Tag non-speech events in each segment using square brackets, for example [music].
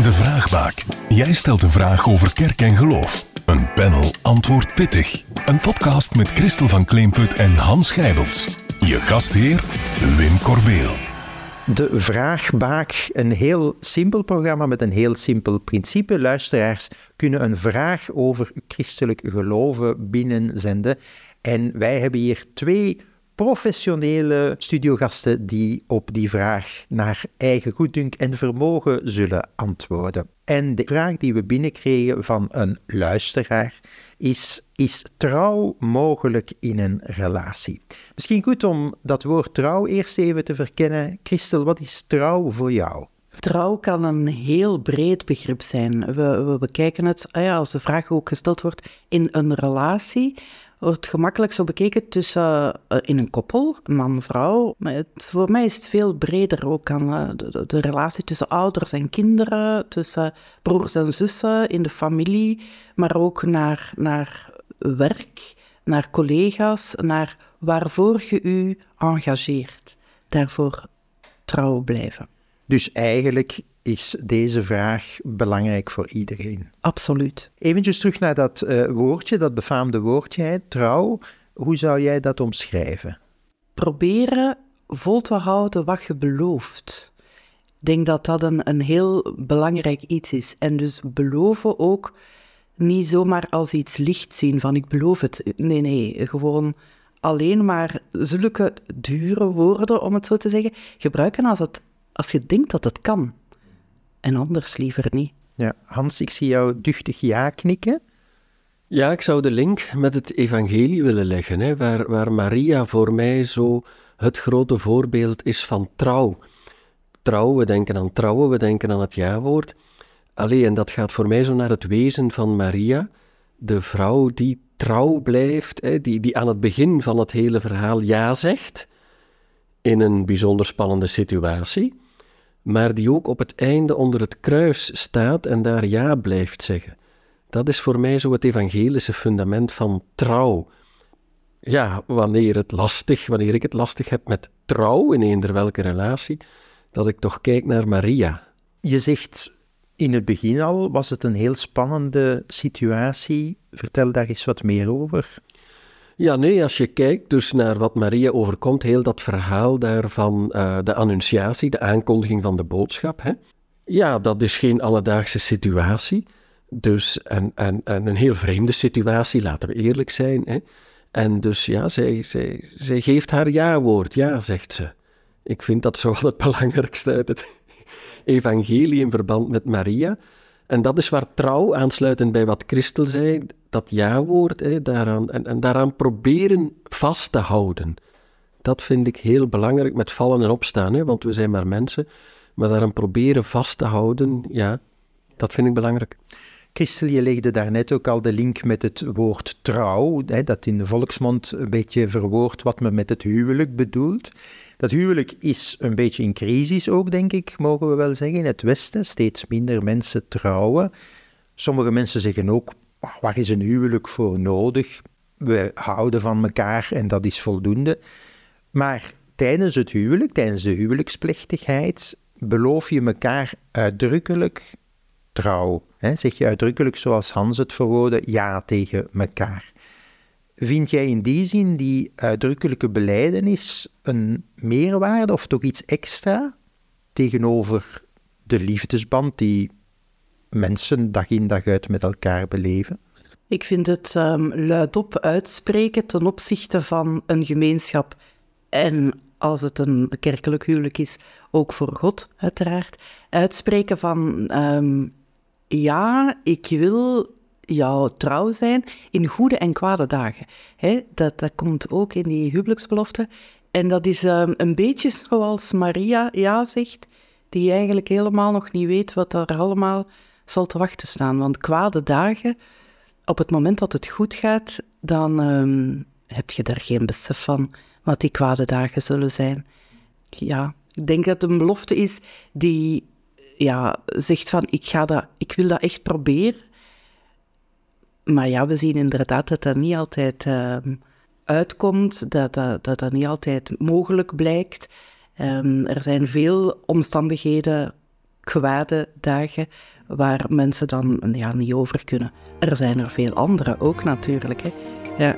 De Vraagbaak. Jij stelt een vraag over kerk en geloof. Een panel antwoordt pittig. Een podcast met Christel van Kleemput en Hans Gijbels. Je gastheer Wim Corbeel. De Vraagbaak, een heel simpel programma met een heel simpel principe. Luisteraars kunnen een vraag over christelijk geloven binnenzenden. En wij hebben hier twee professionele studiogasten die op die vraag naar eigen goeddunk en vermogen zullen antwoorden. En de vraag die we binnenkregen van een luisteraar is: Is trouw mogelijk in een relatie? Misschien goed om dat woord trouw eerst even te verkennen. Christel, wat is trouw voor jou? Trouw kan een heel breed begrip zijn. We, we bekijken het, ah als de vraag ook gesteld wordt, in een relatie wordt gemakkelijk zo bekeken tussen uh, in een koppel, man-vrouw. Maar het, voor mij is het veel breder ook aan de, de, relatie tussen ouders en kinderen, tussen broers en zussen in de familie, maar ook naar, naar werk, naar collega's, naar waarvoor je u engageert. Daarvoor trouw blijven. Dus eigenlijk is deze vraag belangrijk voor iedereen. Absoluut. Eventjes terug naar dat uh, woordje, dat befaamde woordje, trouw. Hoe zou jij dat omschrijven? Proberen vol te houden wat je belooft. Ik denk dat dat een, een heel belangrijk iets is. En dus beloven ook niet zomaar als iets licht zien van ik beloof het. Nee, nee, gewoon alleen maar zulke dure woorden, om het zo te zeggen, gebruiken als, het, als je denkt dat het kan en anders liever niet. Ja, Hans, ik zie jou duchtig ja knikken. Ja, ik zou de link met het evangelie willen leggen, hè, waar, waar Maria voor mij zo het grote voorbeeld is van trouw. Trouw, we denken aan trouwen, we denken aan het ja-woord. Allee, en dat gaat voor mij zo naar het wezen van Maria, de vrouw die trouw blijft, hè, die, die aan het begin van het hele verhaal ja zegt, in een bijzonder spannende situatie maar die ook op het einde onder het kruis staat en daar ja blijft zeggen. Dat is voor mij zo het evangelische fundament van trouw. Ja, wanneer het lastig, wanneer ik het lastig heb met trouw in eender welke relatie, dat ik toch kijk naar Maria. Je zegt in het begin al, was het een heel spannende situatie. Vertel daar eens wat meer over. Ja, nee, als je kijkt dus naar wat Maria overkomt, heel dat verhaal daarvan, uh, de annunciatie, de aankondiging van de boodschap. Hè? Ja, dat is geen alledaagse situatie. Dus en, en, en een heel vreemde situatie, laten we eerlijk zijn. Hè? En dus ja, zij, zij, zij geeft haar ja-woord, ja, zegt ze. Ik vind dat zo [laughs] het belangrijkste uit het [laughs] evangelie in verband met Maria. En dat is waar trouw, aansluitend bij wat Christel zei, dat ja-woord, daaraan, en, en daaraan proberen vast te houden. Dat vind ik heel belangrijk met vallen en opstaan, hè, want we zijn maar mensen. Maar daaraan proberen vast te houden, ja, dat vind ik belangrijk. Christel, je legde daarnet ook al de link met het woord trouw, hè, dat in de volksmond een beetje verwoordt wat men met het huwelijk bedoelt. Dat huwelijk is een beetje in crisis ook, denk ik, mogen we wel zeggen. In het Westen steeds minder mensen trouwen. Sommige mensen zeggen ook, waar is een huwelijk voor nodig? We houden van elkaar en dat is voldoende. Maar tijdens het huwelijk, tijdens de huwelijksplechtigheid, beloof je elkaar uitdrukkelijk trouw. Zeg je uitdrukkelijk, zoals Hans het verwoordde, ja tegen elkaar. Vind jij in die zin die uitdrukkelijke beleidenis een meerwaarde of toch iets extra tegenover de liefdesband die mensen dag in dag uit met elkaar beleven? Ik vind het um, luidop uitspreken ten opzichte van een gemeenschap en als het een kerkelijk huwelijk is, ook voor God uiteraard, uitspreken van um, ja, ik wil jou trouw zijn in goede en kwade dagen. dat, dat komt ook in die huwelijksbelofte. En dat is um, een beetje zoals Maria ja zegt, die eigenlijk helemaal nog niet weet wat er allemaal zal te wachten staan. Want kwade dagen, op het moment dat het goed gaat, dan um, heb je daar geen besef van wat die kwade dagen zullen zijn. Ja, ik denk dat het een belofte is die ja, zegt van ik, ga dat, ik wil dat echt proberen. Maar ja, we zien inderdaad dat dat niet altijd uh, uitkomt, dat dat, dat dat niet altijd mogelijk blijkt. Um, er zijn veel omstandigheden kwade dagen waar mensen dan ja, niet over kunnen. Er zijn er veel andere ook natuurlijk. Hè. Ja.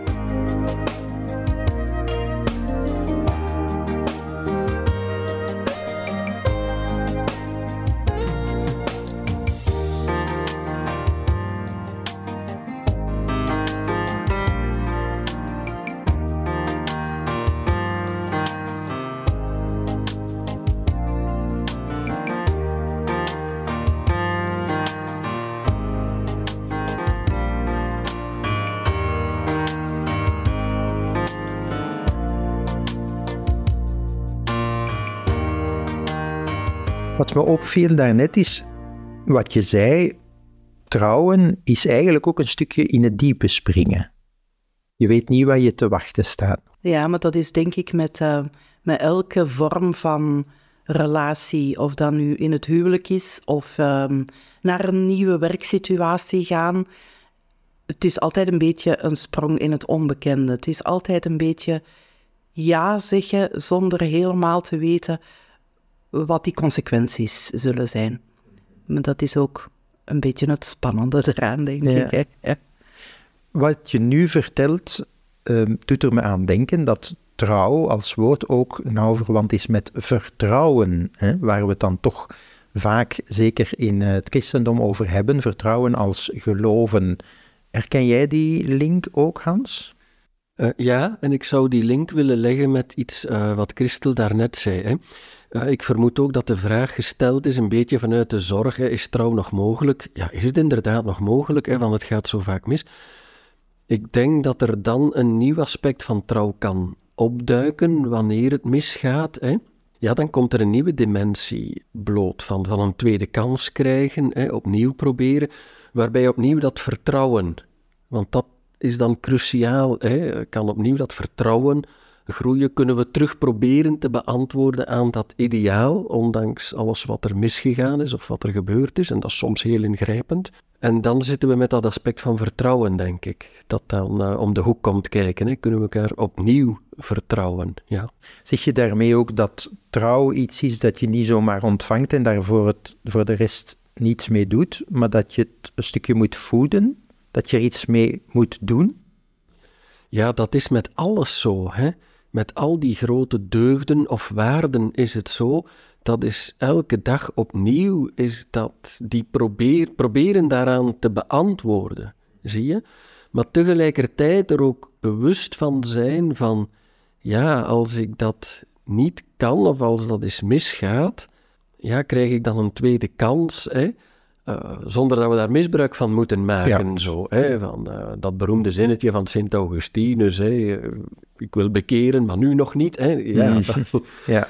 Wat me opviel daarnet is wat je zei. Trouwen is eigenlijk ook een stukje in het diepe springen. Je weet niet waar je te wachten staat. Ja, maar dat is denk ik met, uh, met elke vorm van relatie, of dat nu in het huwelijk is of um, naar een nieuwe werksituatie gaan. Het is altijd een beetje een sprong in het onbekende. Het is altijd een beetje ja zeggen zonder helemaal te weten wat die consequenties zullen zijn. Maar dat is ook een beetje het spannende eraan, denk ik. Ja. Wat je nu vertelt, uh, doet er me aan denken dat trouw als woord ook nauw verwant is met vertrouwen, hè, waar we het dan toch vaak, zeker in het christendom, over hebben. Vertrouwen als geloven. Herken jij die link ook, Hans? Uh, ja, en ik zou die link willen leggen met iets uh, wat Christel daarnet zei. Hè. Uh, ik vermoed ook dat de vraag gesteld is een beetje vanuit de zorg, is trouw nog mogelijk? Ja, is het inderdaad nog mogelijk, hè, want het gaat zo vaak mis. Ik denk dat er dan een nieuw aspect van trouw kan opduiken wanneer het misgaat. Hè. Ja, dan komt er een nieuwe dimensie bloot van, van een tweede kans krijgen, hè, opnieuw proberen, waarbij opnieuw dat vertrouwen, want dat is dan cruciaal, hè, kan opnieuw dat vertrouwen groeien, kunnen we terug proberen te beantwoorden aan dat ideaal, ondanks alles wat er misgegaan is of wat er gebeurd is, en dat is soms heel ingrijpend. En dan zitten we met dat aspect van vertrouwen, denk ik, dat dan uh, om de hoek komt kijken. Hè. Kunnen we elkaar opnieuw vertrouwen, ja. Zeg je daarmee ook dat trouw iets is dat je niet zomaar ontvangt en daarvoor het voor de rest niets mee doet, maar dat je het een stukje moet voeden, dat je er iets mee moet doen? Ja, dat is met alles zo, hè. Met al die grote deugden of waarden is het zo, dat is elke dag opnieuw, is dat die proberen daaraan te beantwoorden, zie je? Maar tegelijkertijd er ook bewust van zijn van, ja, als ik dat niet kan of als dat eens misgaat, ja, krijg ik dan een tweede kans, hè? Uh, zonder dat we daar misbruik van moeten maken. Ja. Zo, hè, van, uh, dat beroemde zinnetje van Sint Augustinus. Hè, uh, ik wil bekeren, maar nu nog niet. Hè. Ja, mm. [laughs] ja.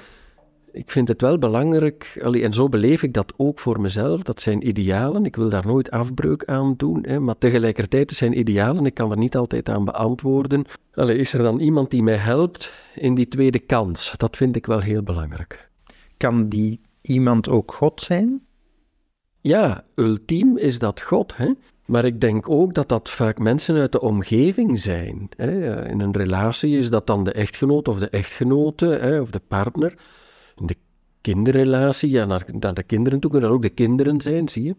Ik vind het wel belangrijk, allee, en zo beleef ik dat ook voor mezelf. Dat zijn idealen. Ik wil daar nooit afbreuk aan doen. Hè, maar tegelijkertijd zijn idealen. Ik kan er niet altijd aan beantwoorden. Allee, is er dan iemand die mij helpt in die tweede kans? Dat vind ik wel heel belangrijk. Kan die iemand ook God zijn? Ja, ultiem is dat God, hè? Maar ik denk ook dat dat vaak mensen uit de omgeving zijn. Hè? In een relatie is dat dan de echtgenoot of de echtgenote hè? of de partner. In de kinderrelatie, ja, naar, naar de kinderen toe kunnen dat ook de kinderen zijn, zie je.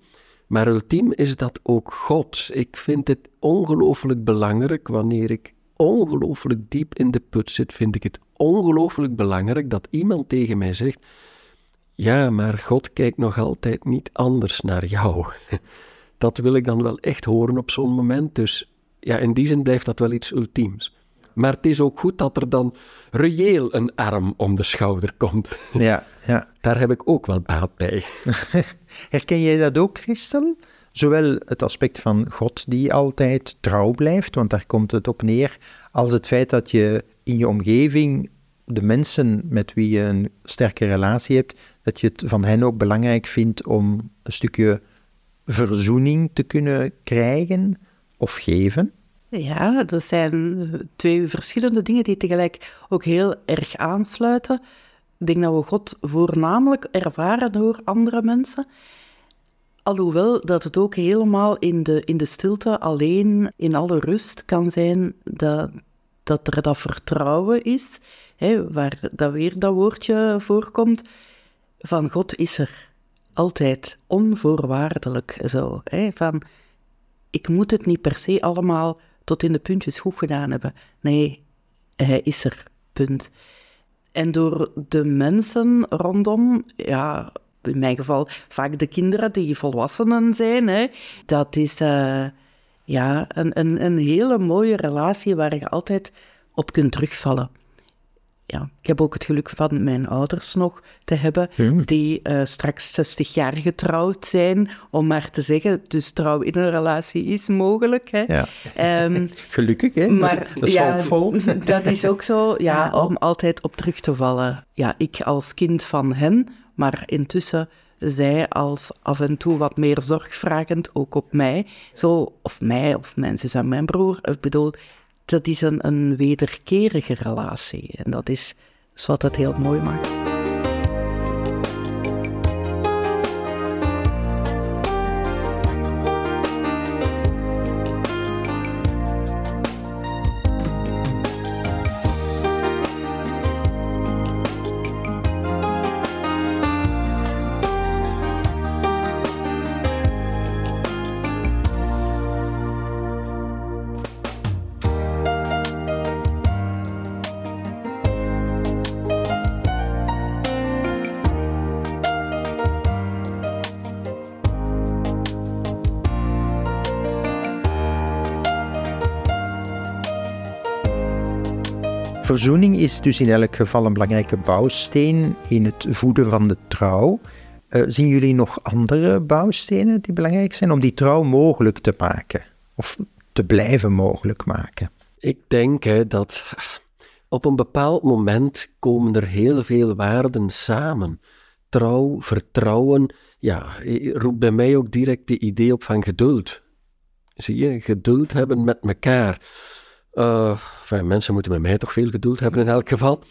Maar ultiem is dat ook God. Ik vind het ongelooflijk belangrijk wanneer ik ongelooflijk diep in de put zit, vind ik het ongelooflijk belangrijk dat iemand tegen mij zegt ja, maar God kijkt nog altijd niet anders naar jou. [laughs] Dat wil ik dan wel echt horen op zo'n moment. Dus ja, in die zin blijft dat wel iets ultiems. Maar het is ook goed dat er dan reëel een arm om de schouder komt. [laughs] Ja, ja. Daar heb ik ook wel baat bij. [laughs] Herken jij dat ook, Christel? Zowel het aspect van God die altijd trouw blijft, want daar komt het op neer, als het feit dat je in je omgeving de mensen met wie je een sterke relatie hebt, dat je het van hen ook belangrijk vindt om een stukje verzoening te kunnen krijgen of geven? Ja, dat zijn twee verschillende dingen die tegelijk ook heel erg aansluiten. Ik denk dat we God voornamelijk ervaren door andere mensen. Alhoewel dat het ook helemaal in de, in de stilte, alleen in alle rust kan zijn dat, dat er dat vertrouwen is, hè, waar dat weer dat woordje voorkomt van God is er. altijd onvoorwaardelijk zo. Hè, van, ik moet het niet per se allemaal tot in de puntjes goed gedaan hebben. Nee, hij is er, punt. En door de mensen rondom, ja, in mijn geval vaak de kinderen die volwassenen zijn, hè, dat is uh, ja, een, een, een hele mooie relatie waar je altijd op kunt terugvallen ja, ik heb ook het geluk van mijn ouders nog te hebben, die uh, straks 60 jaar getrouwd zijn, om maar te zeggen. Dus trouw in een relatie is mogelijk. Hè. Ja. Um, [laughs] Gelukkig, hè? Maar, dat is ja, [laughs] Dat is ook zo, ja, om altijd op terug te vallen. Ja, ik als kind van hen, maar intussen zij als af en toe wat meer zorgvragend, ook op mij. Zo, of mij, of mijn zus en mijn broer. Ik bedoel, dat is een, een wederkerige relatie. En dat is, is wat het heel mooi maakt. Verzoening is dus in elk geval een belangrijke bouwsteen in het voeden van de trouw. Uh, zien jullie nog andere bouwstenen die belangrijk zijn om die trouw mogelijk te maken? Of te blijven mogelijk maken? Ik denk dat op een bepaald moment komen er heel veel waarden samen. Trouw, vertrouwen, ja, roept bij mij ook direct de idee op van geduld. Zie je, geduld hebben met elkaar. Uh, mensen moeten met mij toch veel geduld hebben in elk geval.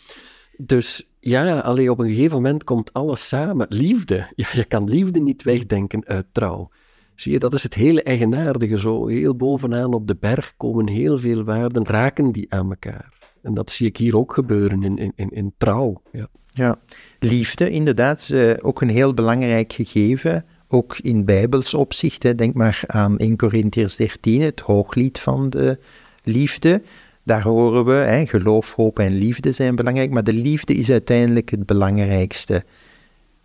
Dus ja, alleen op een gegeven moment komt alles samen. Liefde. [laughs] Ja, je kan liefde niet wegdenken uit trouw. Zie je, dat is het hele eigenaardige zo. Heel bovenaan op de berg komen heel veel waarden, raken die aan elkaar. En dat zie ik hier ook gebeuren in, in, in, trouw. Ja. ja, liefde inderdaad uh, ook een heel belangrijk gegeven. Ook in bijbels opzicht. Hè. Denk maar aan 1 Corinthians 13, het hooglied van de liefde. Daar horen we, hè, geloof, hoop en liefde zijn belangrijk, maar de liefde is uiteindelijk het belangrijkste.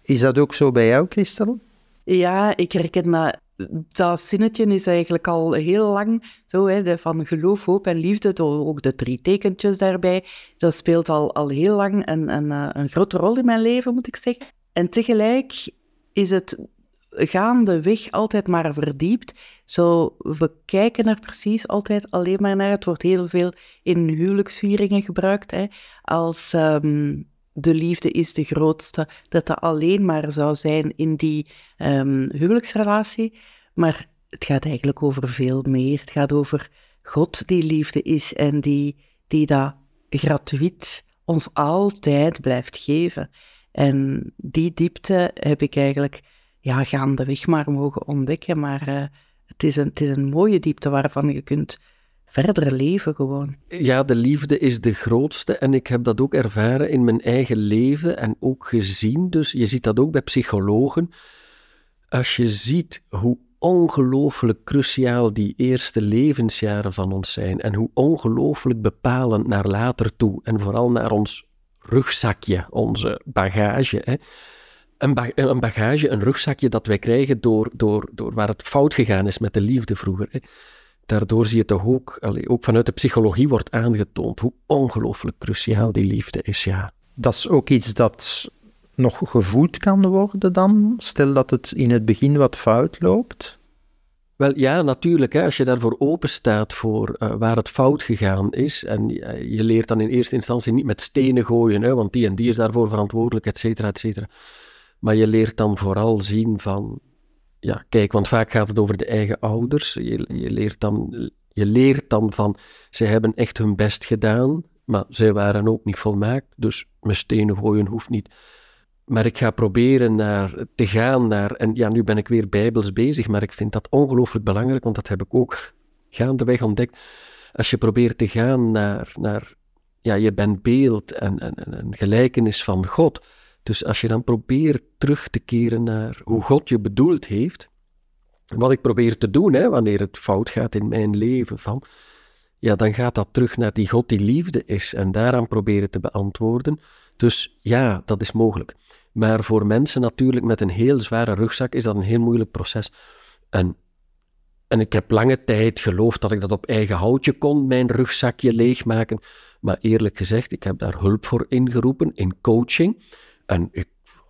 Is dat ook zo bij jou, Christel? Ja, ik herken dat. Dat zinnetje is eigenlijk al heel lang zo, hè, van geloof, hoop en liefde, ook de drie tekentjes daarbij. Dat speelt al, al heel lang een, een, eh, een grote rol in mijn leven, moet ik zeggen. En tegelijk is het gaandeweg altijd maar verdiept. Zo, we kijken er precies altijd alleen maar naar. Het wordt heel veel in huwelijksvieringen gebruikt. Hè, als um, de liefde is de grootste. Dat dat alleen maar zou zijn in die um, huwelijksrelatie. Maar het gaat eigenlijk over veel meer. Het gaat over God die liefde is en die, die dat gratuit ons altijd blijft geven. En die diepte heb ik eigenlijk ja, gaandeweg maar mogen ontdekken. Maar uh, het, is een, het is een mooie diepte waarvan je kunt verder leven gewoon. Ja, de liefde is de grootste en ik heb dat ook ervaren in mijn eigen leven en ook gezien. Dus je ziet dat ook bij psychologen. Als je ziet hoe ongelooflijk cruciaal die eerste levensjaren van ons zijn en hoe ongelooflijk bepalend naar later toe en vooral naar ons rugzakje, onze bagage. Hè een, bagage, een rugzakje dat wij krijgen door, door, door waar het fout gegaan is met de liefde vroeger. Hè. Daardoor zie je toch ook, ook vanuit de psychologie wordt aangetoond hoe ongelooflijk cruciaal die liefde is, ja. Dat is ook iets dat nog gevoed kan worden dan? Stel dat het in het begin wat fout loopt? Wel ja, natuurlijk. Hè, als je daarvoor open staat voor uh, waar het fout gegaan is. En uh, je leert dan in eerste instantie niet met stenen gooien, hè, want die en die is daarvoor verantwoordelijk, et cetera, et cetera. Maar je leert dan vooral zien van, ja, kijk, want vaak gaat het over de eigen ouders. Je, je, leert, dan, je leert dan van, ze hebben echt hun best gedaan, maar zij waren ook niet volmaakt, dus mijn stenen gooien hoeft niet. Maar ik ga proberen naar, te gaan naar, en ja, nu ben ik weer bijbels bezig, maar ik vind dat ongelooflijk belangrijk, want dat heb ik ook gaandeweg ontdekt. Als je probeert te gaan naar, naar ja, je bent beeld en, en, en gelijkenis van God, Dus als je dan probeert terug te keren naar hoe God je bedoeld heeft, wat ik probeer te doen, hè, wanneer het fout gaat in mijn leven, van, ja, dan gaat dat terug naar die God die liefde is en daaraan proberen te beantwoorden. Dus ja, dat is mogelijk. Maar voor mensen natuurlijk met een heel zware rugzak is dat een heel moeilijk proces. En, en ik heb lange tijd geloofd dat ik dat op eigen houtje kon, mijn rugzakje leegmaken. Maar eerlijk gezegd, ik heb daar hulp voor ingeroepen in coaching. En ik,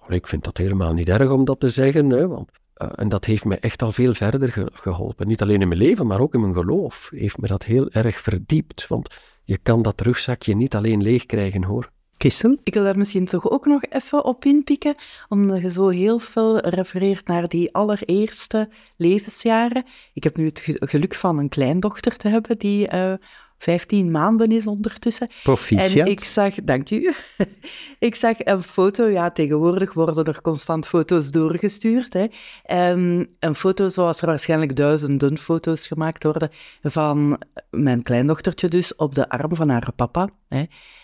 ik vind dat helemaal niet erg om dat te zeggen, hè, want uh, en dat heeft mij echt al veel verder ge geholpen. Niet alleen in mijn leven, maar ook in mijn geloof. Heeft me dat heel erg verdiept. Want je kan dat rugzakje niet alleen leeg krijgen, hoor. Kissel? Ik wil daar misschien toch ook nog even op inpikken, omdat je zo heel veel refereert naar die allereerste levensjaren. Ik heb nu het geluk van een kleindochter te hebben die uh, 15 maanden is ondertussen. Proficiat. En ik zag, dank u, [laughs] ik zag een foto, ja, tegenwoordig worden er constant foto's doorgestuurd. Hè. Um, een foto zoals er waarschijnlijk duizenden foto's gemaakt worden van mijn kleindochtertje dus op de arm van haar papa. Hè.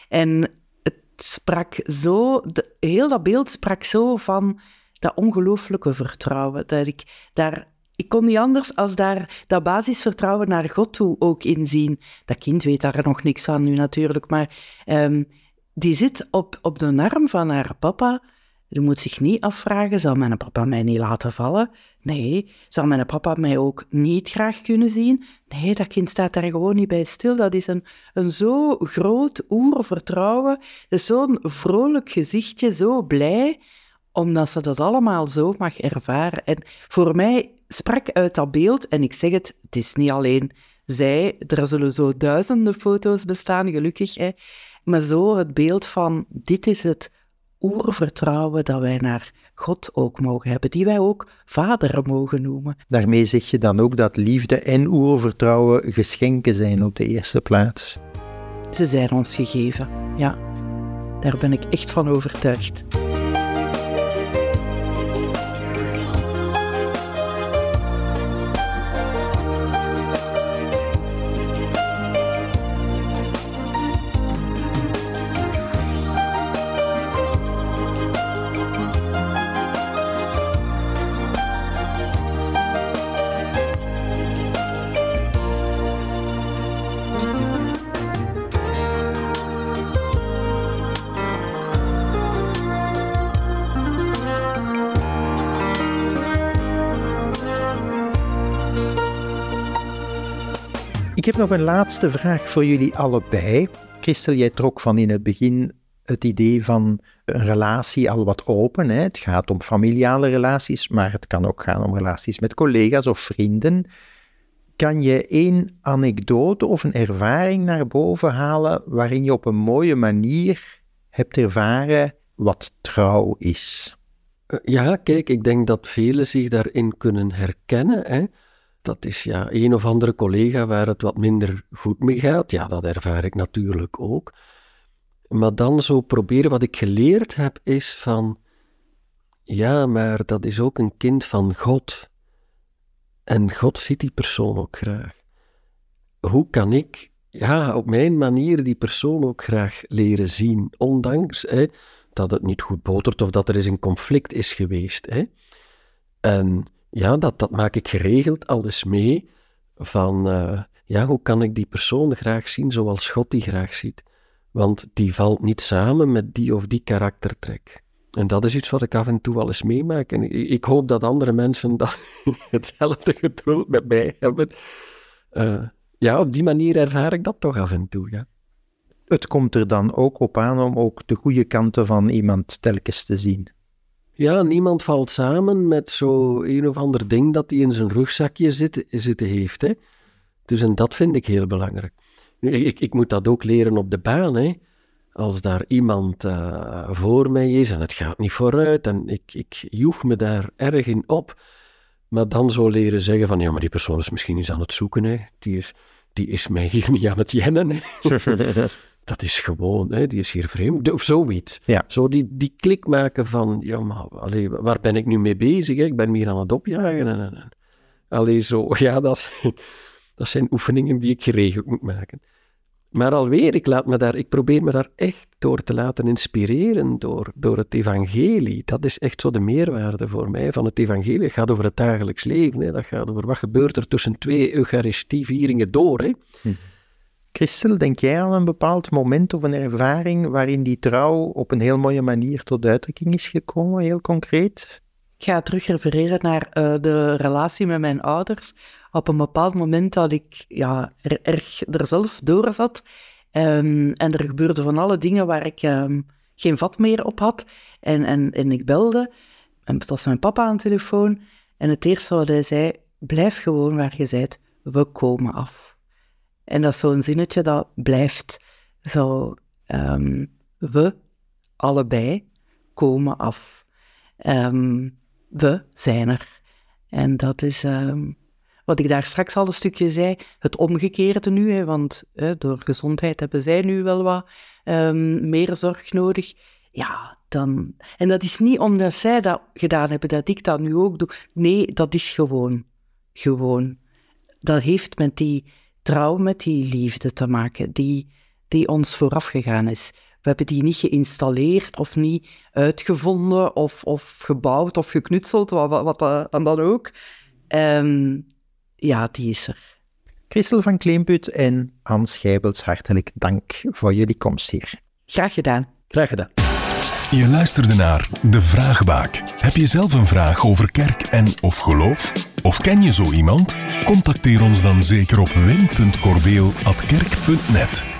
En het sprak zo, de, heel dat beeld sprak zo van dat ongelooflijke vertrouwen, dat ik daar ik kon niet anders als daar dat basisvertrouwen naar God toe ook inzien. Dat kind weet daar nog niks aan nu natuurlijk, maar um, die zit op, op de arm van haar papa. Die moet zich niet afvragen, zal mijn papa mij niet laten vallen? Nee. Zal mijn papa mij ook niet graag kunnen zien? Nee, dat kind staat daar gewoon niet bij stil. Dat is een, een zo groot oervertrouwen. Zo'n vrolijk gezichtje, zo blij omdat ze dat allemaal zo mag ervaren. En voor mij sprak uit dat beeld, en ik zeg het, het is niet alleen zij, er zullen zo duizenden foto's bestaan, gelukkig, hè, maar zo het beeld van, dit is het oervertrouwen dat wij naar God ook mogen hebben, die wij ook vader mogen noemen. Daarmee zeg je dan ook dat liefde en oervertrouwen geschenken zijn op de eerste plaats. Ze zijn ons gegeven, ja. Daar ben ik echt van overtuigd. Ik heb nog een laatste vraag voor jullie allebei. Christel, jij trok van in het begin het idee van een relatie al wat open. Hè? Het gaat om familiale relaties, maar het kan ook gaan om relaties met collega's of vrienden. Kan je één anekdote of een ervaring naar boven halen waarin je op een mooie manier hebt ervaren wat trouw is? Eh, ja, kijk, ik denk dat velen zich daarin kunnen herkennen. Hè? Dat is ja, een of andere collega waar het wat minder goed mee gaat. Ja, dat ervaar ik natuurlijk ook. Maar dan zo proberen, wat ik geleerd heb, is van, ja, maar dat is ook een kind van God. En God ziet die persoon ook graag. Hoe kan ik, ja, op mijn manier die persoon ook graag leren zien, ondanks hè, dat het niet goed botert of dat er eens een conflict is geweest. Hè? En ja, dat, dat maak ik geregeld alles mee. Van uh, ja, hoe kan ik die persoon graag zien zoals God die graag ziet? Want die valt niet samen met die of die karaktertrek. En dat is iets wat ik af en toe wel eens meemaak. En ik, hoop dat andere mensen dat [laughs] hetzelfde geduld met mij hebben. Uh, ja, op die manier ervaar ik dat toch af en toe, ja. Het komt er dan ook op aan om ook de goede kanten van iemand telkens te zien. Ja, niemand valt samen met zo een of ander ding dat hij in zijn rugzakje zit, zitten heeft. Hè. Dus en dat vind ik heel belangrijk. Nu, ik, ik moet dat ook leren op de baan. Hè. Als daar iemand uh, voor mij is en het gaat niet vooruit en ik, ik joeg me daar erg in op, maar dan zo leren zeggen van ja, maar die persoon is misschien eens aan het zoeken. Hè. Die, is, die is mij hier [laughs] niet aan het jennen. [laughs] dat is gewoon, hè, die is hier vreemd, of zoiets. Ja. Zo die, die klik maken van, ja, maar allee, waar ben ik nu mee bezig? Hè? Ik ben hier aan het opjagen. En, en, allee, zo, [laughs] ja, dat, is, dat zijn oefeningen die ik geregeld moet maken. Maar alweer, ik, laat me daar, ik probeer me daar echt door te laten inspireren door, door het evangelie. Dat is echt zo de meerwaarde voor mij van het evangelie. Het gaat over het dagelijks leven. Hè. Dat gaat over wat gebeurt er tussen twee eucharistievieringen door. Hè. Hm. Christel, denk jij aan een bepaald moment of een ervaring waarin die trouw op een heel mooie manier tot uitdrukking is gekomen, heel concreet? Ik ga terug refereren naar uh, de relatie met mijn ouders. Op een bepaald moment dat ik ja, er, erg er zelf door zat um, en er gebeurden van alle dingen waar ik um, geen vat meer op had. En, en, en ik belde, en het was mijn papa aan de telefoon, en het eerste wat hij zei, blijf gewoon waar je bent, we komen af. En dat zo'n zinnetje dat blijft. Zo, um, we allebei komen af. Um, we zijn er. En dat is um, wat ik daar straks al een stukje zei, het omgekeerde nu. Hè, want hè, door gezondheid hebben zij nu wel wat meer zorg nodig. Ja, dan... En dat is niet omdat zij dat gedaan hebben, dat ik dat nu ook doe. Nee, dat is gewoon. Gewoon. Dat heeft met die trouw met die liefde te maken, die, die ons vooraf gegaan is. We hebben die niet geïnstalleerd of niet uitgevonden of, of gebouwd of geknutseld, wat, wat, wat dan ook. Um, ja, die is er. Christel van Kleemput en Hans Schijbels, hartelijk dank voor jullie komst hier. Graag gedaan. Graag gedaan. Je luisterde naar De Vraagbaak. Heb je zelf een vraag over kerk en of geloof? Of ken je zo iemand? Contacteer ons dan zeker op wim.corbeel.kerk.net.